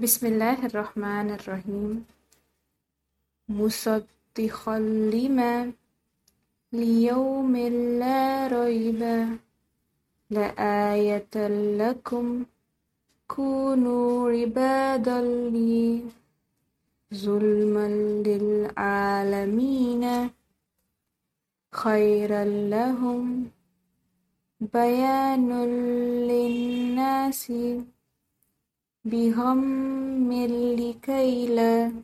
بسم الله الرحمن الرحيم. مصدقا لما ليوم لا ريب. لآية لكم كونوا عبادا لي. ظلما للعالمين. خيرا لهم. بيان للناس. بهم لكي لا